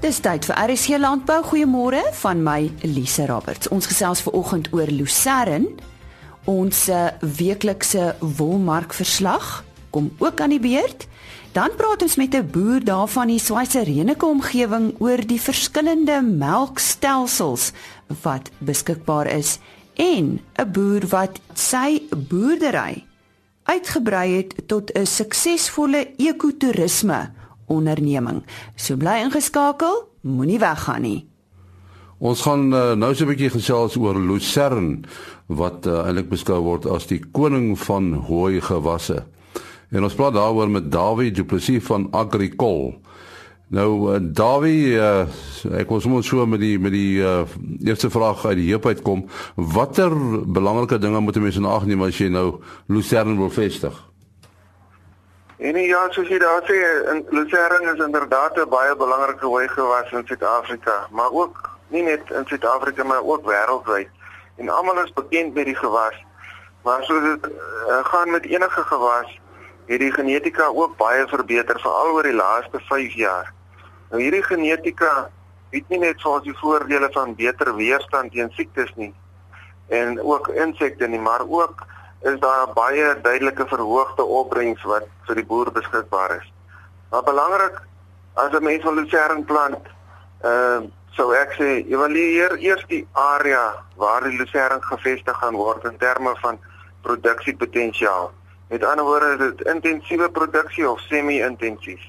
Dis tyd vir RSG Landbou. Goeiemôre van my Elise Roberts. Ons gesels ver oggend oor Lucerne. Ons uh, weeklikse wolmarkverslag kom ook aan die beurt. Dan praat ons met 'n boer daarvan die Switseryenike omgewing oor die verskillende melkstelsels wat beskikbaar is en 'n boer wat sy boerdery uitgebrei het tot 'n suksesvolle ekotourisme onderneming. So bly ingeskakel, moenie weggaan nie. Ons gaan uh, nou so 'n bietjie gesels oor Lucerne wat uh, eintlik beskou word as die koning van hooi gewasse. En ons praat daaroor met Dawie Du Plessis van Agricol. Nou uh, Dawie, uh, ek wil sommer so met die met die uh, eerste vraag uit die heup uitkom. Watter belangrike dinge moet 'n mens in ag neem as jy nou Lucerne wil vestig? En ja, soos jy daar sê, in Lucerne is inderdaad 'n baie belangrike hoëgewas in Suid-Afrika, maar ook nie net in Suid-Afrika maar ook wêreldwyd. En almal is bekend met die gewas. Maar soos dit uh, gaan met enige gewas, het die genetika ook baie verbeter veral oor die laaste 5 jaar. Nou hierdie genetika het nie net vir ons die voordele van beter weerstand teen siektes nie en ook insekte nie, maar ook is daar baie duidelike verhoogde opbrengs wat vir die boer beskikbaar is. Maar belangrik as 'n mens wil lucerne plant, ehm uh, sou ek sê evalueer eers die area waar die lucerne gevestig gaan word in terme van produksiepotensiaal. Met ander woorde, dit intensiewe produksie of semi-intensief.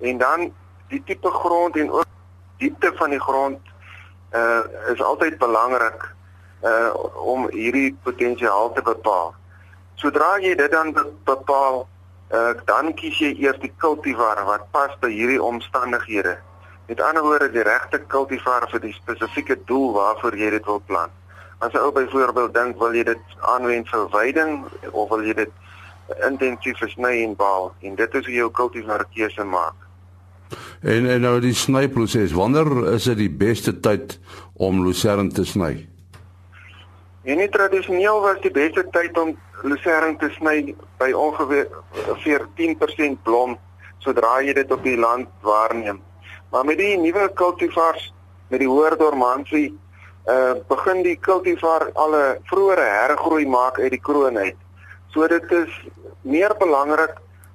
En dan die tipe grond en ook diepte van die grond uh is altyd belangrik uh om hierdie potensiaal te bepaal. Sodra jy dit dan bepaal, uh dan kies jy eers die kultivar wat pas by hierdie omstandighede. Met ander woorde, die regte kultivar vir die spesifieke doel waarvoor jy dit wil plant. As jy byvoorbeeld dink wil jy dit aanwend vir veiding of wil jy dit intensief sny en baal en dit is hoe jou kultivar keuse maak. En en nou die snyproses, wanneer is dit die beste tyd om lucerne te sny? En nie tradisioneel was die beste tyd om lucerne te sny by ongeveer 10% blom sodra jy dit op die land waarneem. Maar met die nuwe cultivars met die hoër dormansie uh begin die cultivar al 'n vroeëre hergroei maak uit die kroon uit. So dit is meer belangrik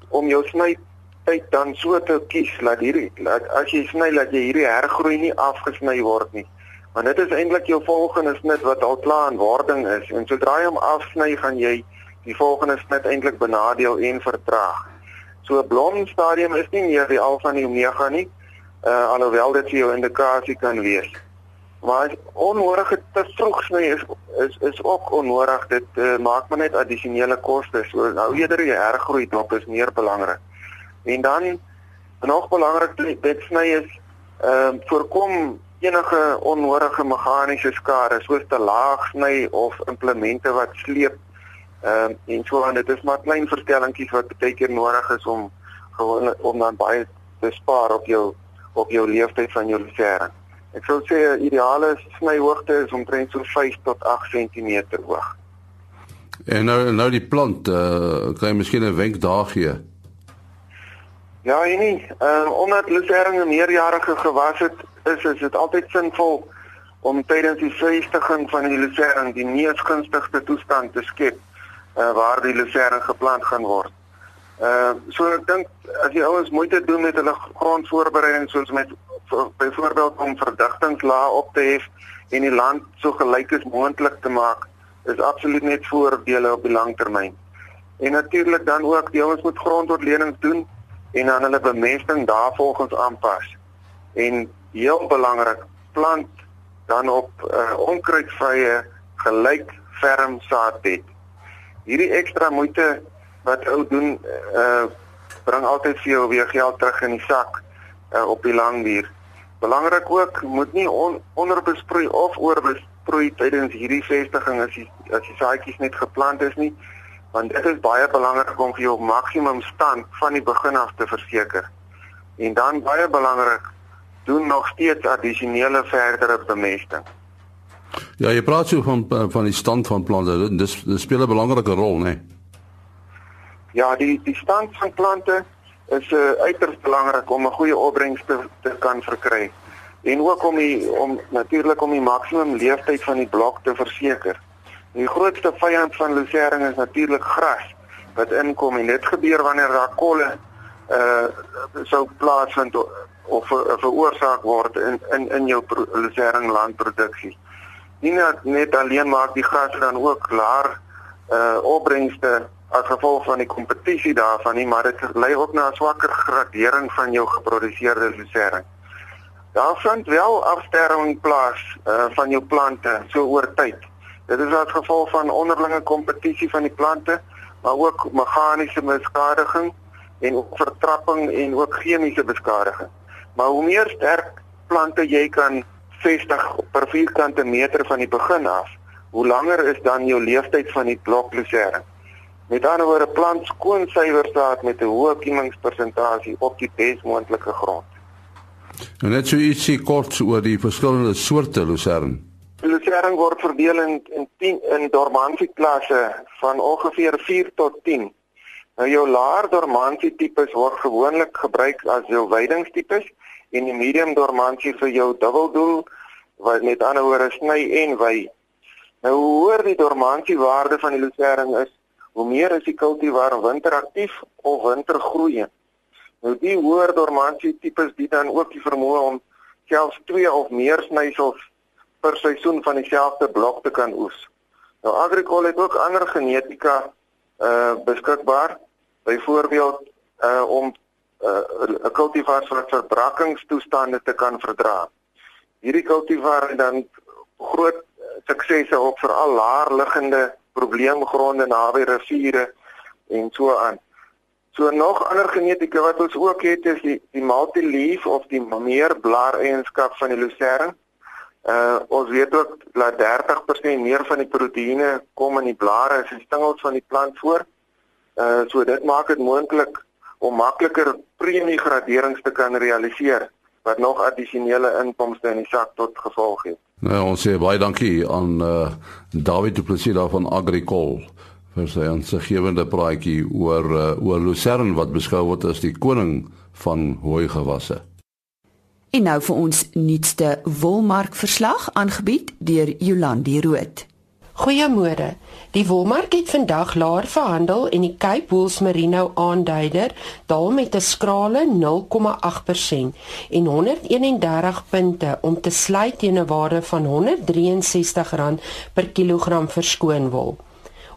om jou sny tyd dan so te kies dat hierdie dat as jy sny dat jy hierdie hergroei nie afgesny word nie. Want dit is eintlik jou volgende snit wat al klaar in wording is en sodra jy hom afsny gaan jy die volgende snit eintlik benadeel en vertraag. So 'n blomstadium is nie meer die alfa en die omega nie, uh, alhoewel dit vir jou indikasie kan wees. Maar onnodige te vroeg sny is is is ook onnodig. Dit uh, maak maar net addisionele kostes. So nou eerder die hergroei dop is meer belangrik. En dan nog belangrik dit sny is ehm uh, voorkom enige onnodige meganiese skade soos te laag sny of implemente wat sleep ehm um, en so aan dit is maar klein verstellingkies wat baie keer nodig is om gewoon om dan baie te spaar op jou op jou leeftyd van jou lucerne. Ek sou sê 'n ideale snyhoogte is omtrent so 5 tot 8 cm hoog. En nou nou die plant, uh, kan jy miskien 'n wenk daar gee? Ja, nee, ehm um, omdat lucerne 'n meerjarige gewas het, is is dit altyd sinvol om tydens die vestiging van die lucerne die mees gunstigste toestand te skep uh, waar die lucerne geplant gaan word. Ehm uh, so ek dink as die ouens moeite doen met hulle grondvoorbereiding soos met byvoorbeeld om verdigtingslaag op te hef en die land so gelyk as moontlik te maak, is absoluut net voordele op die langtermyn. En natuurlik dan ook die ouens moet grondontledings doen en dan hulle bemesting daarvolgens aanpas. En heel belangrik, plant dan op uh, onkruidvrye gelyk ferm saadbed. Hierdie ekstra moeite wat ou doen uh bring altyd vir jou weer geld terug in die sak uh, op die lang duur. Belangrik ook, moet nie on, onderbesproei of oorbesproei tydens hierdie vestiging as die as die saadjies net geplant is nie, want dit is baie belangrik om vir jou maksimum stand van die begin af te verseker. En dan baie belangrik, doen nog steeds addisionele verdere bemesting. Ja, jy praat so van van die stand van plante. Dis dis speel 'n belangrike rol, né? Nee? Ja, die die stand van plante is uh, uiters belangrik om 'n goeie opbrengs te, te kan verkry. en ook om die om natuurlik om die maksimum leeftyd van die blok te verseker. Die grootste vyand van lucerne is natuurlik gras wat inkom en dit gebeur wanneer daar kolle uh sou plaasvind of ver, veroorsaak word in in in jou lucerne landproduksie. Nie net alleen maak die gas dan ook laer uh opbrengste as gevolg van die kompetisie daarvan nie, maar dit lei ook na 'n swakker gradering van jou geproduseerde lucerne. Daar vind wel afsterwing plaas uh, van jou plante so oor tyd. Dit is as gevolg van onderlinge kompetisie van die plante, maar ook meganiese beskadiging en ook vertrapping en ook chemiese beskadiging. Maar hoe meer sterk plante jy kan vestig per vierkante meter van die begin af, hoe langer is dan jou leeftyd van die blok lucerne. Met ander woorde, plant skoon suiwer staat met 'n hoë kiemingspersentasie op die besmoontlike grond. En net so ietsie kort oor die verskillende soorte lucerne. Lucerne word verdeel in in 10 in dormansie klasse van ongeveer 4 tot 10. Nou jou laer dormansie tipes word gewoonlik gebruik as jou weidingstipes en die medium dormansie vir jou dubbeldoel wat met ander woorde sny en wy. Nou hoe hoër die dormansie waarde van die lucerne is, hoe meer is die kultivar winteraktief of wintergroeiend. Nou die hoër dormansie tipes dit dan ook die vermoë om selfs 2 of meer snysels per seisoen van dieselfde blok te kan oes. Nou Agricol het ook ander genetika uh beskikbaar. Byvoorbeeld uh om uh 'n kultivar vir verbrakkingstoestande te kan verdra. Hierdie kultivar het dan groot suksese op veral laer liggende probleemgronde naby riviere en so aan. So nog ander genetika wat ons ook het is die die multi-leaf of die meer blaar eienskap van die lucerne. Uh ons weet ook dat 30% meer van die proteïene kom in die blare as in stengels van die plant voor. Uh so dit maak dit moontlik om makliker premiegraderings te kan realiseer wat nog addisionele inkomste in die sak tot gevolg het. Nou ons sê baie dankie aan uh David Du Plessis daar van Agricol vir sy aansiggewende praatjie oor uh, oor lucerne wat beskou word as die koning van hooi gewasse. En nou vir ons nuutste wolmark verslag aangebied deur Jolandi Root. Goeiemôre. Die wolmark het vandag laer verhandel en die Cape Wool Merino aanduider daal met 'n skrale 0,8% en 131 punte om te sluit teen 'n waarde van R163 per kilogram verskoon wol.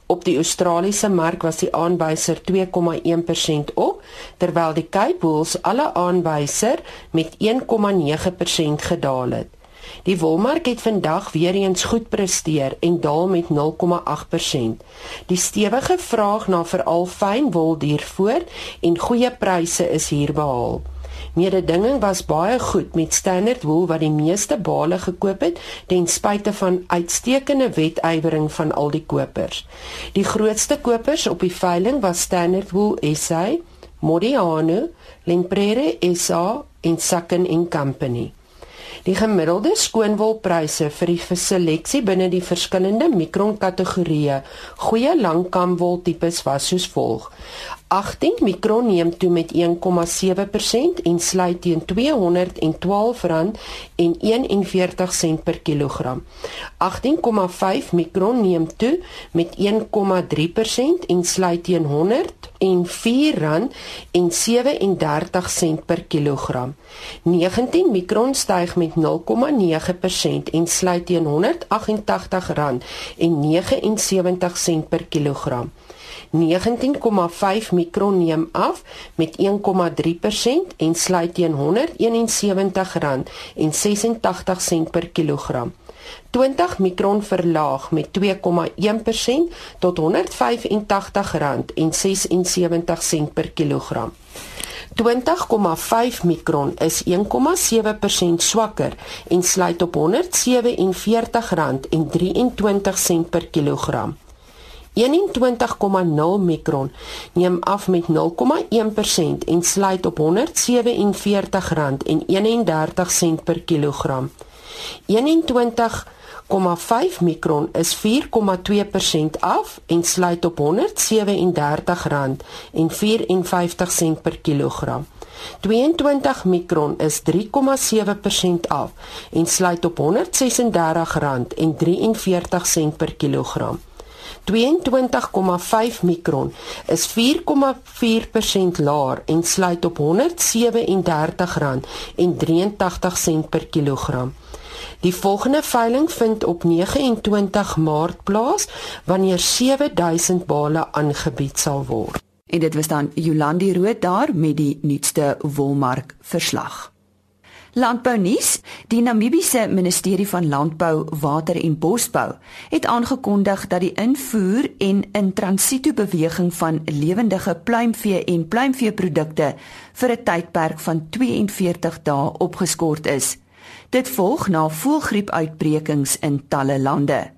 Op die Australiese mark was die aanwyser 2,1% op, terwyl die Cape Wool alle aanwyser met 1,9% gedaal het. Die wolmark het vandag weer eens goed presteer en daal met 0,8%. Die stewige vraag na veral fyn wol duur voort en goeie pryse is hier behaal. Mededinging was baie goed met Standard Wool wat die meeste bale gekoop het ten spyte van uitstekende wetywering van al die kopers. Die grootste kopers op die veiling was Standard Wool SA, Modiano, Lemprere SA en Sakken & Company. Die gemiddelde skoonwolpryse vir die seleksie binne die verskillende mikron kategorieë goeie langkamwol tipes was soos volg: 18 mikron neem toe met 1,7% en sluit teen R212,41 per kilogram. 18,5 mikron neem toe met 1,3% en sluit teen R104,37 per kilogram. 19 mikron styg met 0,9% en sluit teen R188,79 per kilogram. 19,5 mikron neem af met 1,3% en sluit teen R171,86 per kilogram. 20 mikron verlaag met 2,1% tot R185,76 per kilogram. 20,5 mikron is 1,7% swakker en sluit op R147,23 per kilogram. 21,0 mikron neem af met 0,1% en sluit op R147,31 per kilogram. 21,5 mikron is 4,2% af en sluit op R137,54 per kilogram. 22 mikron is 3,7% af en sluit op R136,43 per kilogram. 22,5 mikron is 4,4% laer en sluit op R137,83 per kilogram. Die volgende veiling vind op 29 Maart plaas wanneer 7000 bale aangebied sal word. En dit was dan Jolandi Rood daar met die nuutste wolmark verslag. Landbounuus: Die Namibiese Ministerie van Landbou, Water en Bosbou het aangekondig dat die invoer en in transito beweging van lewendige pluimvee en pluimveeprodukte vir 'n tydperk van 42 dae opgeskort is. Dit volg na voëlgriepuitbrekings in talle lande.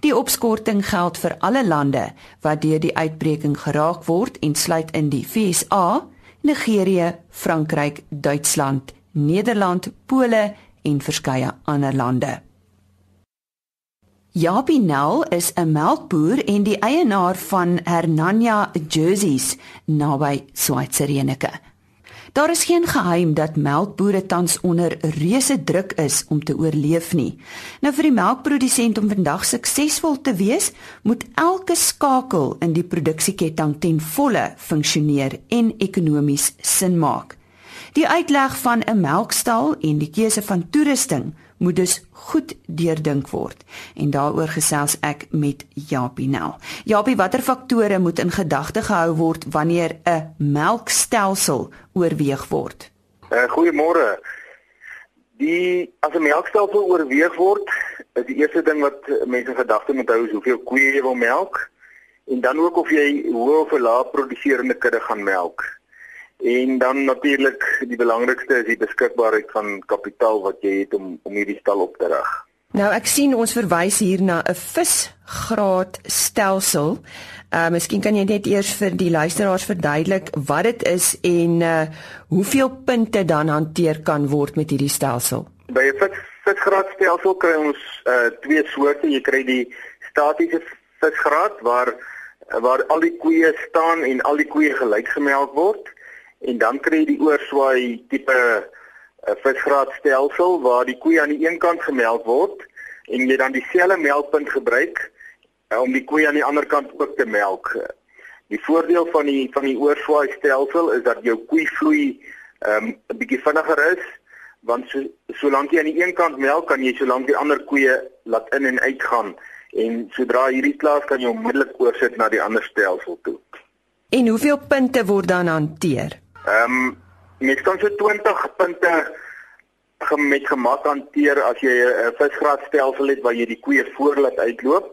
Die opskorting geld vir alle lande wat deur die uitbreking geraak word en sluit in die VSA, Nigerië, Frankryk, Duitsland, Nederland, Pole en verskeie ander lande. Jaapie Nel is 'n melkboer en die eienaar van Hernania Jerseys naby Switseryenike. Daar is geen geheim dat melkbore tans onder reuse druk is om te oorleef nie. Nou vir die melkprodusent om vandag suksesvol te wees, moet elke skakel in die produksieketting ten volle funksioneer en ekonomies sin maak. Die uitleg van 'n melkstal en die keuse van toerusting moet dus goed deurdink word. En daaroor gesels ek met Japie Nel. Japie, watter faktore moet in gedagte gehou word wanneer 'n melkstelsel oorweeg word? Uh, Goeiemôre. Die as 'n melkstelsel oorweeg word, is die eerste ding wat mense in gedagte moet hou is hoeveel koeie jy wil melk en dan ook of jy hoë of lae produserende kudde gaan melk. En dan natuurlik die belangrikste is die beskikbaarheid van kapitaal wat jy het om om hierdie stal op te rig. Nou ek sien ons verwys hier na 'n visgraad stelsel. Uh miskien kan jy net eers vir die luisteraars verduidelik wat dit is en uh hoeveel punte dan hanteer kan word met hierdie stelsel. By 'n vis visgraad stelsel kry ons uh twee soorte. Jy kry die statiese visgraad waar waar al die koeie staan en al die koeie gelyk gemelk word en dan kry jy die oorswaai tipe uh, visgraadstelsel waar die koeie aan die een kant gemelk word en jy dan dieselfde melkpunt gebruik uh, om die koeie aan die ander kant ook te melk. Die voordeel van die van die oorswaai stelsel is dat jou koei vloei ehm, 'n um, bietjie vinniger is want so solank jy aan die een kant melk kan jy solank die ander koeie laat in en uit gaan en sodra hierdie klaar kan jy onmiddellik oorsit na die ander stelsel toe. En hoeveel punte word dan hanteer? Ehm um, mens kan so 20 punte met gemak hanteer as jy 'n visgraadstelsel het waar jy die koeie voor laat uitloop.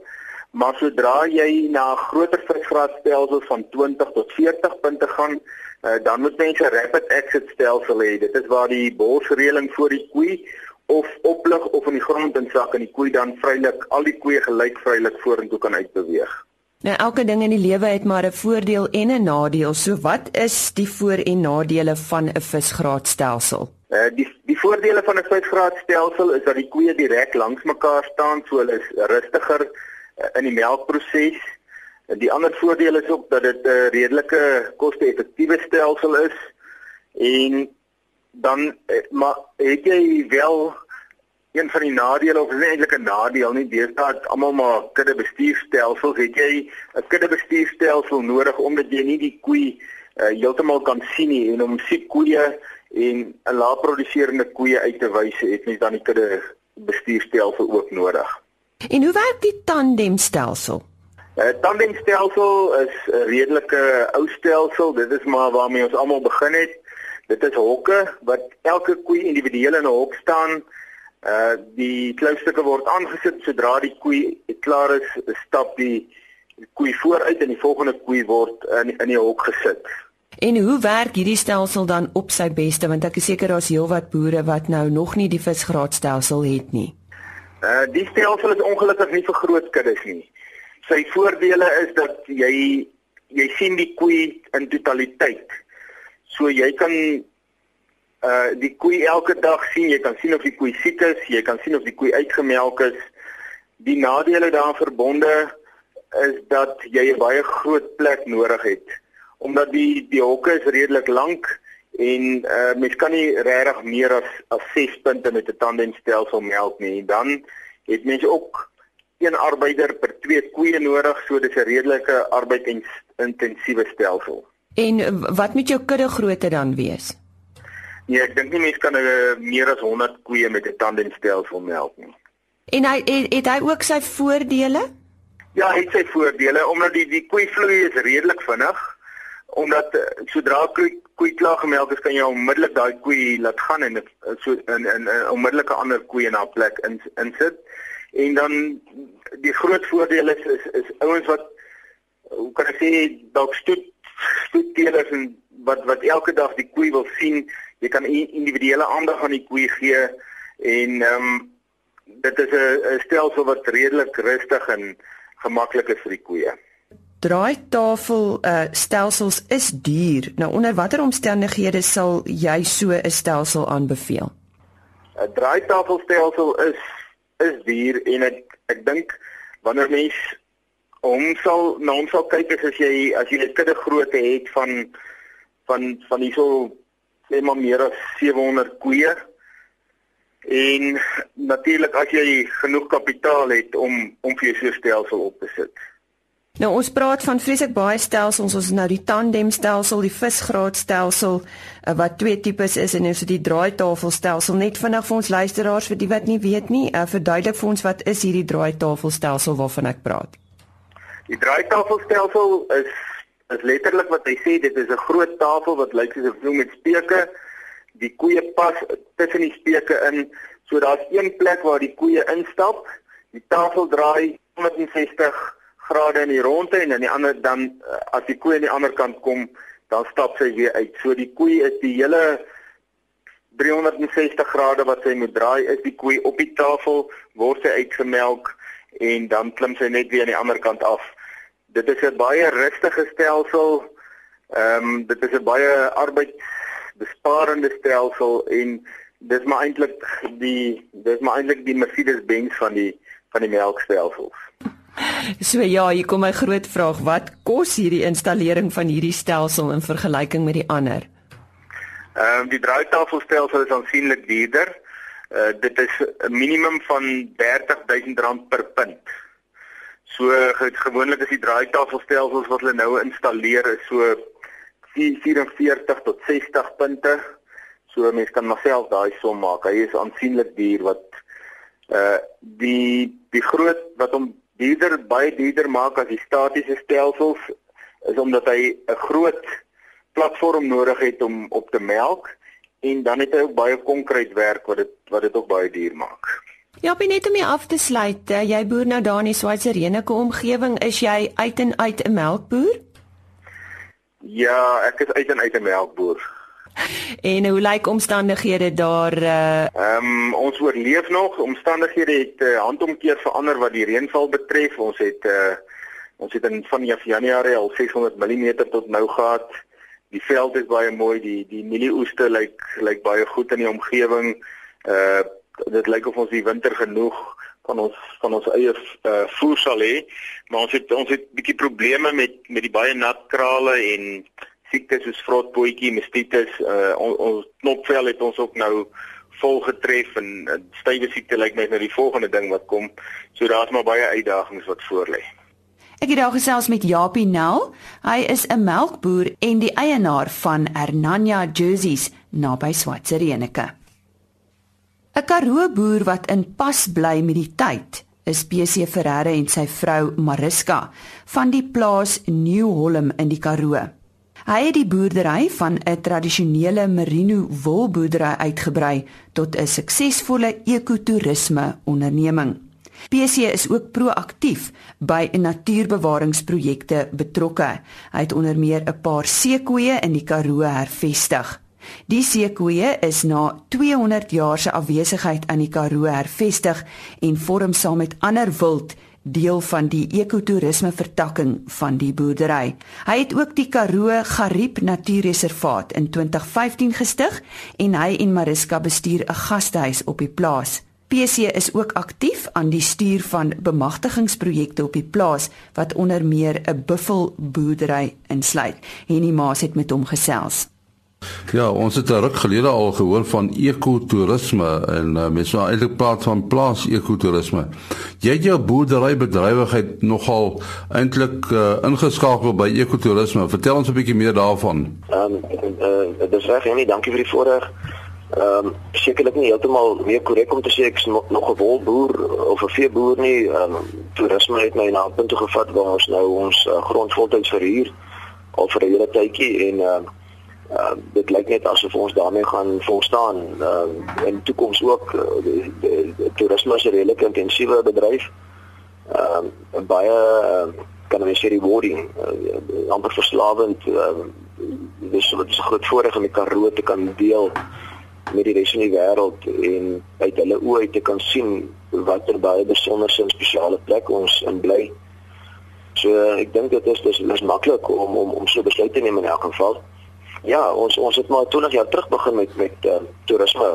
Maar sodra jy na 'n groter visgraadstelsel van 20 tot 40 punte gaan, uh, dan moet mense 'n rapid exit stelsel hê. Dit is waar die borsreëling voor die koei of oplig of in die grond insak en die koei dan vrylik al die koeie gelyk vrylik vorentoe kan uitbeweeg. Nou elke ding in die lewe het maar 'n voordeel en 'n nadeel. So wat is die voor- en nadele van 'n visgraadstelsel? Uh, die die voordele van 'n visgraadstelsel is dat die koeie direk langs mekaar staan, so hulle is rustiger uh, in die melkproses. En die ander voordeel is ook dat dit 'n uh, redelike koste-effektiewe stelsel is. En dan uh, maar het jy wel een van die nadele of is eintlik 'n nadeel nie deesdae almal maar kudde bestuurstelsels het jy 'n kudde bestuurstelsel nodig omdat jy nie die koei uh, heeltemal kan sien nie en om siek koeie en 'n lae produserende koeie uit te wys het mens dan die kudde bestuurstelsel ook nodig. En hoe werk die tandemstelsel? 'n uh, Tandemstelsel is 'n redelike ou stelsel. Dit is maar waarmee ons almal begin het. Dit is hokke wat elke koei individueel in 'n hok staan Uh die kloustukke word aangesit sodra die koei klaar is, stap die koei vooruit en die volgende koei word in in die hok gesit. En hoe werk hierdie stelsel dan op sy beste want ek is seker daar's heelwat boere wat nou nog nie die visgraadstelsel het nie. Uh die stelsel is ongelukkig nie vir groot kuddes nie. Sy voordele is dat jy jy sien die koei in totaliteit. So jy kan uh die koei elke dag sien, jy kan sien of die koei siek is, jy kan sien of die koei uitgemelk is. Die nadele daaraan verbonde is dat jy 'n baie groot plek nodig het omdat die die hokke is redelik lank en uh, mens kan nie regtig meer as as 6 punte met 'n tandemstelsel melk nie. Dan het mens ook een arbeider per twee koeie nodig, so dis 'n redelike arbeidintensiewe stelsel. En wat moet jou kudde grootte dan wees? Nee, ek dink nie mens kan uh, meer as 100 koeie met 'n tandemstelsel melk nie. En hy het, het hy ook sy voordele? Ja, hy het sy voordele omdat die die koeivloei is redelik vinnig omdat uh, sodra koei koei klaar gemelk is kan jy onmiddellik daai koei laat gaan en so in in 'n onmiddellike ander koei in haar plek in insit. En dan die groot voordeel is is, is ouens wat hoe kan ek sê dalk stoet stoetteelers en wat wat elke dag die koei wil sien, jy kan individuele aandag aan die koei gee en ehm um, dit is 'n stelsel wat redelik rustig en gemaklik is vir die koeie draaitafel uh stelsels is duur. Nou onder watter omstandighede sal jy so 'n stelsel aanbeveel? 'n Draaitafelstelsel is is duur en ek ek dink wanneer mens hom sal na hom sal kyk as jy as jy 'n kudde grootte het van van van hierso sê maar meer as 700 koeie en natuurlik as jy genoeg kapitaal het om om vir jou so stelsel op te sit. Nou ons praat van vreeslik baie stelsels. Ons het nou die tandemstelsel, die visgraadstelsel uh, wat twee tipes is en ons het die draaitafelstelsel. Net vinnig vir ons luisteraars vir die wat nie weet nie, uh, verduidelik vir ons wat is hierdie draaitafelstelsel waarvan ek praat. Die draaitafelstelsel is is letterlik wat hy sê, dit is 'n groot tafel wat lyk soos 'n vloer met speke. Die koeie pas tussen die speke in, so daar's een plek waar die koeie instap. Die tafel draai 160 grade in die ronde en aan die ander dan eh, as die koei aan die ander kant kom, dan stap sy weer uit. So die koei is die hele 360 grade wat sy moet draai, is die koei op die tafel, word sy uitgemelk en dan klim sy net weer aan die ander kant af. Dit is 'n baie rustige stelsel. Ehm um, dit is 'n baie arbeidsbesparende stelsel en dis maar eintlik die dis maar eintlik die Mercedes-Benz van die van die melkstelsels. So ja, hier kom my groot vraag, wat kos hierdie installering van hierdie stelsel in vergelyking met die ander? Ehm uh, die draaitafelstelsel is aansienlik duurder. Uh dit is 'n minimum van R30000 per punt. So gewoonlik is die draaitafelstelsels wat hulle nou installeer is so 44 tot 60 punte. So mense kan maar self daai som maak. Hy is aansienlik duur wat uh die die groot wat hom duurder baie duurder maak as die statiese stelsels is omdat hy 'n groot platform nodig het om op te melk en dan het hy ook baie konkreetwerk wat dit wat dit ook baie duur maak. Ja, binne net om jy af te sluit, eh, jy boer nou daar in die Switseryenike omgewing, is jy uit en uit 'n melkboer? Ja, ek is uit en uit 'n melkboer. En hoe lyk omstandighede daar? Eh? Ehm um, ons oorleef nog. Omstandighede het uh, handomkeer verander wat die reënval betref. Ons het uh, ons het in van Januarie al 600 mm tot nou gehad. Die veld is baie mooi. Die die mielieoeste lyk lyk baie goed in die omgewing. Uh dit lyk of ons die winter genoeg van ons van ons eie uh, voer sal hê. Maar ons het ons het bietjie probleme met met die baie nat krale en siektes soos vrotbootjie, mastitis, uh, ons, ons knopvel het ons ook nou vol getref en uh, stywe siekte lyk my nou die volgende ding wat kom. So daar's maar baie uitdagings wat voorlê. Ek het daar gesels met Japie Nel. Hy is 'n melkboer en die eienaar van Hernania Jerseys naby Swatserenike. 'n Karoo boer wat in pas bly met die tyd is PC Ferreira en sy vrou Mariska van die plaas New Holm in die Karoo. Hy het die boerdery van 'n tradisionele merino wolboerdery uitgebrei tot 'n suksesvolle ekotourisme onderneming. PC is ook proaktief by natuurbewaringsprojekte betrokke. Hy het onder meer 'n paar seekoeie in die Karoo hervestig. Die seekoeie is na 200 jaar se afwesigheid aan die Karoo hervestig en vorm saam met ander wild deel van die ekotourisme vertakking van die boerdery. Hy het ook die Karoo Gariep Natuurreservaat in 2015 gestig en hy en Mariska bestuur 'n gastehuis op die plaas. PC is ook aktief aan die stuur van bemagtigingsprojekte op die plaas wat onder meer 'n buffelboerdery insluit. Henny Maas het met hom gesels. Ja, ons het 'n ruk gelede al gehoor van ekotourisme en uh, mense nou eintlik praat van plaas ekotourisme. Jy het jou boerderybedrywigheid nogal eintlik uh, ingeskakel by ekotourisme. Vertel ons 'n bietjie meer daarvan. Ehm um, uh, dis reg, nee, dankie vir die voorreg. Ehm um, sekerlik nie heeltemal meer korrek om te sê ek is nog, nog 'n wolboer of 'n veeboer nie. Ehm um, toerisme het my na 'n punt toe gevat waar ons nou ons uh, grond voltyds verhuur al vir 'n hele tydjie en ehm uh, uh, dit lyk net asof ons daarmee gaan volstaan uh, in toekoms ook uh, toerisme is 'n redelik intensiewe bedryf. Ehm uh, baie uh, kan ons sê rewarding, uh, amper verslawend. Uh, dis so 'n groot voordeel om die Karoo te kan deel met die res van die wêreld en uit hulle oë uit te kan sien watter baie besonderse en spesiale plek ons in bly. So ek dink dit is dis is maklik om om om so besluit te neem in elk geval. Ja, ons ons het maar 20 jaar terug begin met met uh, toerisme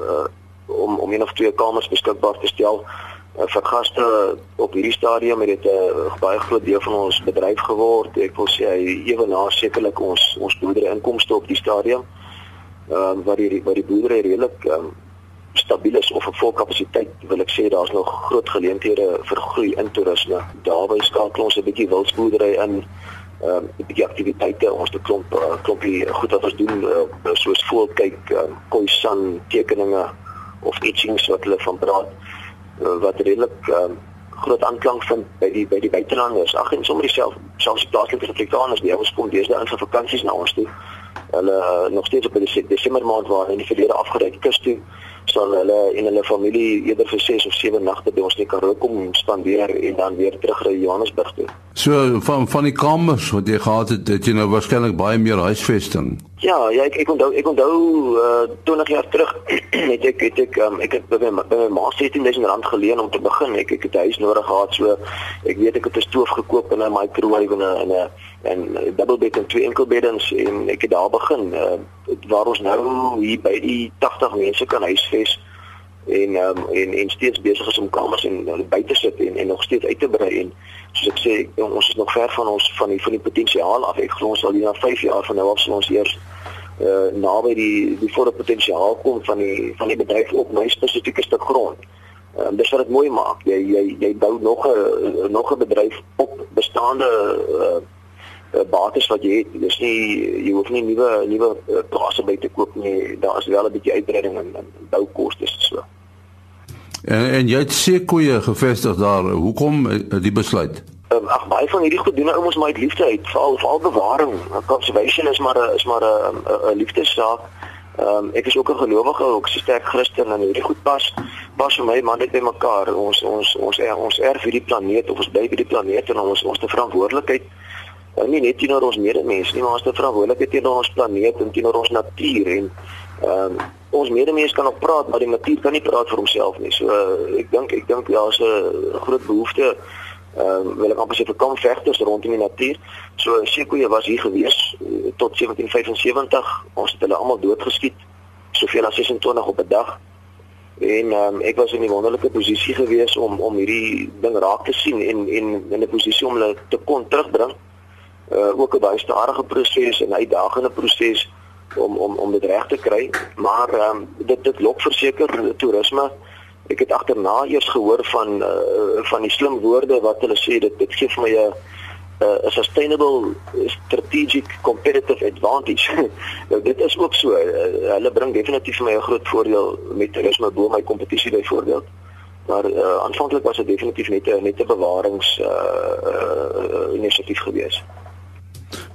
uh, om om een of twee kamers beskikbaar te stel uh, vir gaste op hierdie stadium het dit 'n uh, baie groot deel van ons bedryf geword. Ek wil sê ewenaar sekerlik ons ons boerdery inkomste op die stadium ehm uh, wat die wat die boerdery redelik ehm um, stabiel is of op vol kapasiteit wil ek sê daar's nog groot geleenthede vir groei in toerisme. Daarby skakel ons 'n bietjie wildsboerdery in ehm um, 'n bietjie aktiwiteite. Ons te klomp uh, klompie goed wat ons doen uh, soos voelkyk, um, koi san tekeninge of etchings wat hulle van praat uh, wat redelik ehm um, groot aanklank vind by die by die buitelanders. Ag en sommer dieselfde selfs plaaslike Afrikaners, die ouens kom deesdae in vir vakansies na ons toe. Hulle uh, nog steeds op die Desember maand waar in die verlede afgereik kus toe sal hulle en hulle familie eerder vir 6 of 7 nagte by ons in Karoo kom spandeer en dan weer terug ry Johannesburg toe. So van van die kamers wat jy gehad het, het jy nou waarskynlik baie meer huisvesting. Ja, ja ek ek onthou ek onthou uh, 20 jaar terug het ek het ek um, ek het by my, my ma 17000 rand geleen om te begin. Ek ek het 'n huis nodig gehad so ek weet ek het 'n stoof gekoop en 'n microwave en 'n 'n en double bed en twee enkel beddens en ek het daar begin uh, waar ons nou hier by die 80 mense kan huisves en um, en en steeds besig is om kamers en uh, buite sit en en nog steeds uit te brei en soos ek sê ons is nog ver van ons van die van die potensiaal af ek glo ons sal hier na 5 jaar van nou af sal ons eers uh, naby die die volle potensiaal kom van die van die bedryf op my spesifieke stuk grond. Um, dis wat dit mooi maak. Jy jy jy bou nog 'n nog 'n bedryf op bestaande uh, bates wat jy het. Dis nie jy hoef nie nuwe nuwe plase by te koop nie. Daar is wel 'n bietjie uitbreiding en, en boukostes so. En en jy het sekoeie gevestig daar. Hoekom uh, die besluit? Um, ag baie van hierdie goed doen nou ons maar uit liefde uit, veral veral bewaring. Conservation is maar 'n is maar 'n 'n liefdessaak. Ehm um, ek is ook 'n gelowige, ook 'n sterk Christen en hierdie goed pas pas vir my man net by mekaar. Ons ons ons er, ons erf hierdie planeet of ons bly by die planeet en ons ons te verantwoordelikheid uh, nie net teenoor ons medemens nie, maar ons te verantwoordelikheid teenoor ons planeet en teenoor ons natuur en ehm um, ons medemens kan ook praat, maar die natuur kan nie praat vir homself nie. So uh, ek dink ek dink daar's 'n groot behoefte ehm uh, wil ek amper sê vir kamvegters rondom die natuur. So sekoeie was hier gewees uh, tot 1775. Ons het hulle almal doodgeskiet, soveel as 26 op 'n dag. En ehm um, ek was in 'n wonderlike posisie gewees om om hierdie ding raak te sien en en in 'n posisie om hulle te kon terugbring uh, ook 'n baie stadige proses en uitdagende proses om om om dit reg te kry, maar ehm um, dit dit lok verseker toerisme. Ek het agterna eers gehoor van uh, van die slim woorde wat hulle sê dit dit gee vir my 'n 'n sustainable strategic competitive advantage. nou, dit is ook so. Uh, hulle bring definitief vir my 'n groot voordeel met toerisme bo my kompetisie byvoorbeeld. Maar uh, aanvanklik was dit definitief net 'n net 'n bewarings uh, uh, inisiatief geweest.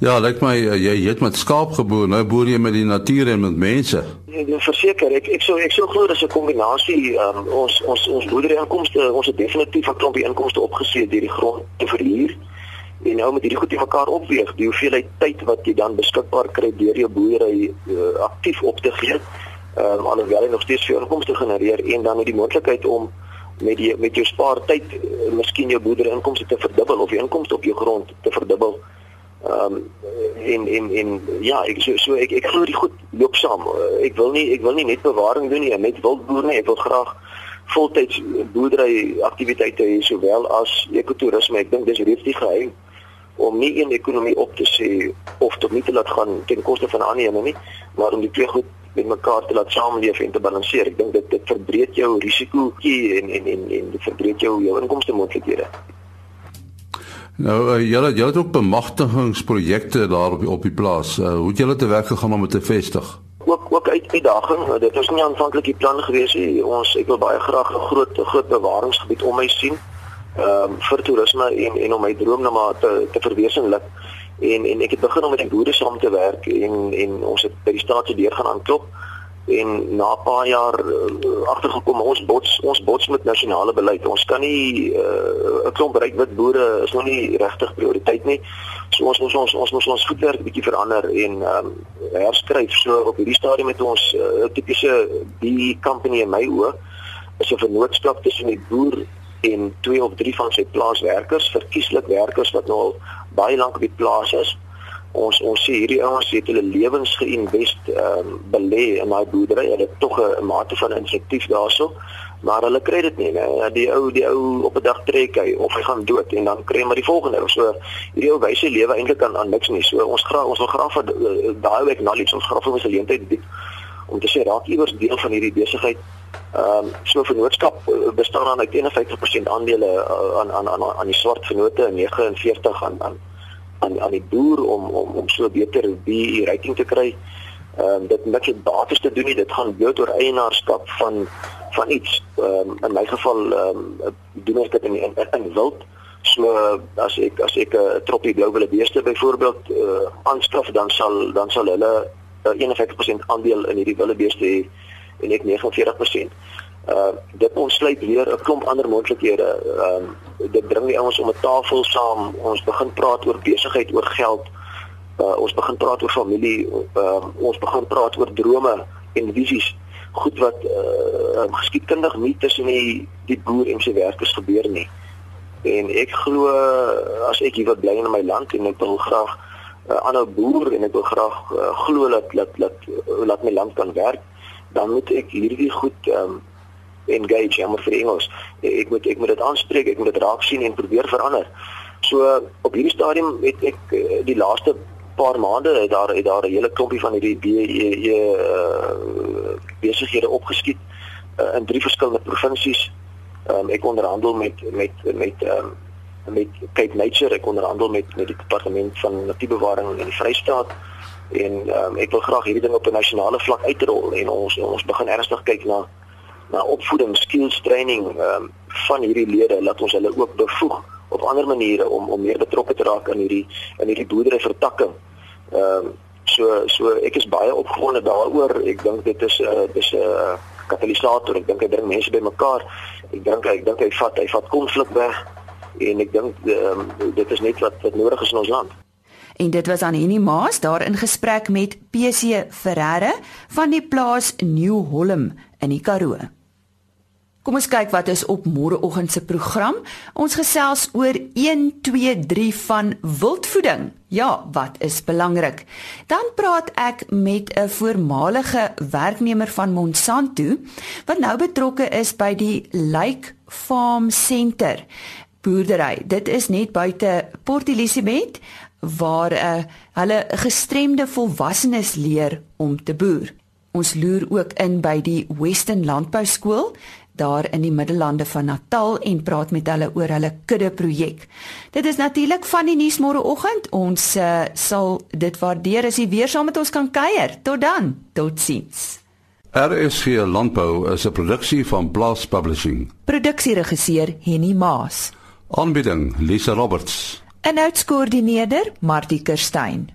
Ja, lyk my eh, jy jy het met skaap geboer, nou boer jy met die natuur en met mense. Nee verseker, ek ek sou ek sou glo dis 'n kombinasie um, ons ons ons boerderyinkomste, ons het definitief 'n klompie inkomste opgeseë deur die grond te verhuur. En nou met hierdie goed te mekaar opweeg, die hoeveelheid tyd wat jy dan beskikbaar kry deur jou boerdery uh, aktief op te gee, um, alhoewel jy nog steeds veel inkomste genereer en dan met die moontlikheid om met die met jou spaar tyd uh, miskien jou boerderyinkomste te verdubbel of jou inkomste op jou grond te verdubbel. Ehm um, en en en ja, ek so, so ek ek glo die goed loop saam. Ek wil nie ek wil nie net bewaring doen nie, net wildboer nie. Ek wil graag voltyds boerdery aktiwiteite hê sowel as ekotourisme. Ek dink dis reeds die geheim om nie een ekonomie op te sê of tot nie te laat gaan ten koste van ander ene nie, maar om die twee goed met mekaar te laat saamleef en te balanseer. Ek dink dit dit verbreek jou risiko en en en en dit verbreek jou jou inkomste moontlikhede. Nou uh, julle julle het ook bemagtigingsprojekte daar op die, op die plaas. Uh, hoe het julle te werk gegaan om dit te vestig? ook ook uit uitdaging. Dit was nie aanvanklik die plan gewees nie. Ons ek wil baie graag 'n groot groot bewaringsgebied om my sien. Ehm um, vir toerisme en en om my droom nou maar te te verwesenlik. En en ek het begin om met die boere saam te werk en en ons het by die staatse deur gaan aanklop en na 'n paar jaar uh, agtergekom ons bots ons bots met nasionale beleid. Ons kan nie uh, 'n uh, klomp ryk wit boere is nog nie regtig prioriteit nie. So ons ons ons ons moet ons voetwerk bietjie verander en ehm um, herskryf. So op hierdie stadium met ons uh, tipiese B company in my oë is 'n vennootskap tussen die boer en twee of drie van sy plaaswerkers, verkieslik werkers wat nou al baie lank op die plaas is ons ons sê hierdie ouens het hulle lewens geïnvest ehm um, belê in daai boerdery. Hulle het tog 'n mate van insentief daarso, maar hulle kry dit nie. Nee. Die ou die ou op 'n dag trek hy of hy gaan dood en dan kry hy maar die volgende. So hierdie ou wyse lewe eintlik aan aan niks nie. So ons graag ons wil graag vir uh, daai week knowledge ons graag vir ons geleentheid bied om te sê raak iewers deel van hierdie besigheid. Ehm um, so vennootskap uh, bestaan dan uit 51% aandele uh, aan aan aan aan die swart vennote en 49 aan aan aan aan die boer om om om so beter BE rating te kry. Ehm um, dit niks met bates te doen nie, dit gaan bloot oor eienaarskap van van iets. Ehm um, in my geval ehm um, doen ek dit in in, in wild. So as ek as ek 'n troppie blou wille beeste byvoorbeeld uh, aanskaf, dan sal dan sal hulle uh, 51% aandeel in hierdie wille beeste hê en ek 49% uh dit ontsluit weer 'n klomp ander moontlikhede. Ehm uh, dit bring die ouens om 'n tafel saam. Ons begin praat oor besigheid, oor geld. Uh ons begin praat oor familie. Ehm uh, ons begin praat oor drome en visies. Goed wat uh geskiedkundig nie tussen die die boer en sy werkers gebeur nie. En ek glo as ek hier wat bly in my land en ek wil graag 'n uh, ander boer en ek wil graag uh, glo dat dat dat laat my land kan werk, dan moet ek hierdie goed ehm um, engage jammer vir Engels. Ek moet ek moet dit aanspreek, ek moet dit raak sien en probeer verander. So op hierdie stadium het ek eh, die laaste paar maande het daar het daar 'n hele klompie van hierdie BE uh, besighede opgeskiet uh, in drie verskillende provinsies. Um, ek onderhandel met met met um, met Cape Nature, ek onderhandel met met die departement van natuurbewaring in die Vrystaat en um, ek wil graag hierdie ding op 'n nasionale vlak uitrol en ons ons begin ernstig kyk na na opvoeding, skills training um, van hierdie lede laat ons hulle ook bevoeg op ander maniere om om meer betrokke te raak aan hierdie in hierdie boerdery vertakking. Ehm um, so so ek is baie opgewonde daaroor. Ek dink dit is 'n uh, dis 'n uh, katalisator. Ek dink hy bring mense bymekaar. Ek dink ek dink hy vat hy vat konflik weg en ek dink um, dit is net wat wat nodig is in ons land. En dit was aan Henny Maas daar in gesprek met PC Ferreira van die plaas New Holm in die Karoo. Kom ons kyk wat is op môreoggend se program. Ons gesels oor 1 2 3 van wildvoeding. Ja, wat is belangrik? Dan praat ek met 'n voormalige werknemer van Monsanto wat nou betrokke is by die Lake Farm Center boerdery. Dit is net buite Port Elizabeth waar uh, hulle gestremde volwassenes leer om te boer. Ons loer ook in by die Western Landbou Skool daar in die middellande van Natal en praat met hulle oor hulle kudde projek. Dit is natuurlik van die nuus môreoggend. Ons uh, sal dit waardeer as jy weer saam met ons kan kuier. Tot dan. Totsiens. RSG Landbou is 'n produksie van Blast Publishing. Produksieregisseur Henny Maas. Aanbieding Lisa Roberts. En uitskoördineerder Martie Kerstyn.